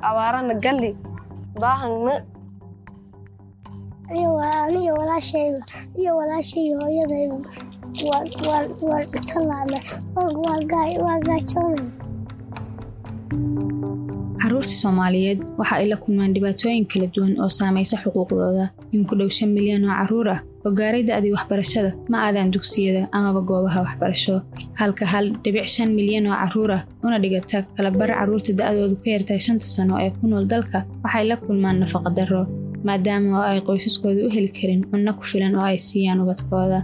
abaarana galli baahangna aniyo walaashayda iyo walaashayda hooyadayda waan talaana waa gaajoonay carruurta soomaaliyeed waxa ay la kulmaan dhibaatooyin kala duwan oo saamaysa xuquuqdooda in ku dhow shan milyan oo carruur ah oo gaaray da'dii waxbarashada ma aadaan dugsiyada amaba goobaha waxbarasho. Halka hal dhibic shan milyan oo carruur ah una dhigata kalabar carruurta da'doodu ka yartahay shanta sano ee ku nool dalka waxay la kulmaan nafaqa darro maadaama oo ay qoysaskooda u heli karin cunno ku filan oo ay siiyaan ubadkooda.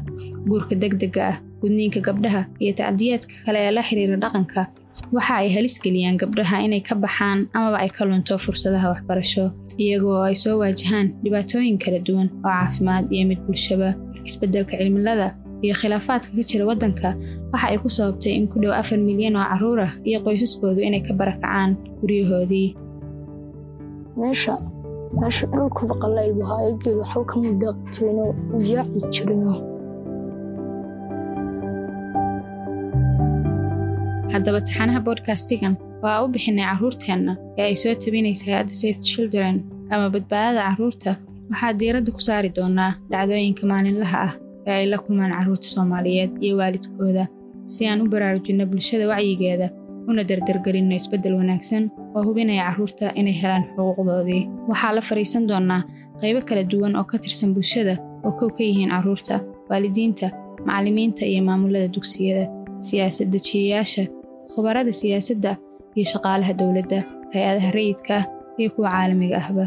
Guurka degdega ah gudniinka gabdhaha iyo tacdiyaadka kale ee la xiriira dhaqanka waxa ay halis geliyaan gabdhaha inay ka baxaan amaba ay ka lunto fursadaha waxbarasho iyagoo ay soo waajahaan dhibaatooyin kala duwan oo caafimaad iyo mid bulshaba. Isbeddelka cimilada iyo khilaafaadka ka jira waddanka waxa ay ku sababtay in ku dhow afar milyan oo carruur ah iyo qoysaskoodu inay ka barakacaan guryahoodii. Meesha meesha dhulku baqalayl wahaa egeed waxba kama daaqi jirinoo yaaci jirinoo haddaba taxanaha bodkastigan waa u bixinay carruurteenna ee ay soo tabinaysa hay'adda safe children ama badbaadada carruurta waxaa diiradda ku saari doonaa dhacdooyinka maalinlaha ah ee ay la kulmaan carruurta soomaaliyeed iyo waalidkooda si aan u baraarujinno bulshada wacyigeeda una dardargelinno isbeddel wanaagsan oo hubinaya carruurta inay helaan xuquuqdoodii. Waxaa la fadhiisan doonnaa qaybo kala duwan oo ka tirsan bulshada oo kow ka yihiin carruurta waalidiinta macallimiinta iyo maamulada dugsiyada siyaasad dejiyayaasha khubarada siyaasadda iyo shaqaalaha dowladda hay'adaha rayidka ah iyo kuwa caalamiga ahba.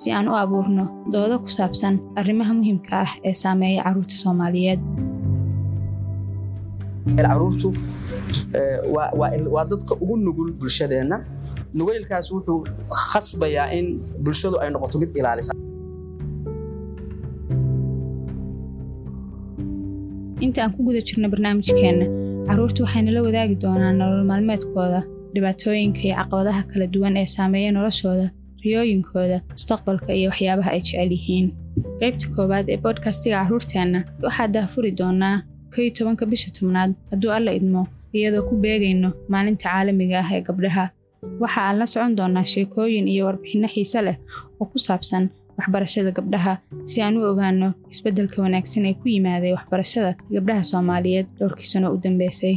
Si aan u abuurno doodo ku saabsan arrimaha muhiimka ah ee saameeya carruurta soomaaliyeed. Caruurtu waa dadka ugu nugul bulshadeenna nugeylkaas wuxuu khasbayaa in bulshadu ay noqoto mid ilaalisa inta aan ku guda jirno barnaamijkeenna carruurtu waxayna la wadaagi doonaan nolol maalmeedkooda dhibaatooyinka iyo caqabadaha kala duwan ee saameeya noloshooda riyooyinkooda mustaqbalka iyo waxyaabaha ay jecel yihiin. Qaybta koowaad ee bodkastiga carruurteenna waxaa daahfuri doonaa iyo tobanka bisha tobnaad hadduu alla idmo iyadoo ku beegayno maalinta caalamiga ah ee gabdhaha. Waxa aan la socon doonaa sheekooyin iyo warbixinno xiise leh oo ku saabsan waxbarashada gabdhaha si aan u ogaanno isbeddelka wanaagsan ee ku yimaaday waxbarashada gabdhaha soomaaliyeed dhowrkii sano u dambeysay.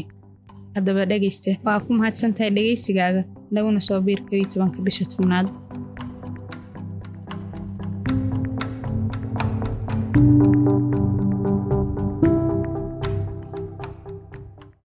Haddaba dhegayste waa ku mahadsan tahay dhegaysigaaga laguna soo biir kow iyo tobanka bisha tobnaad.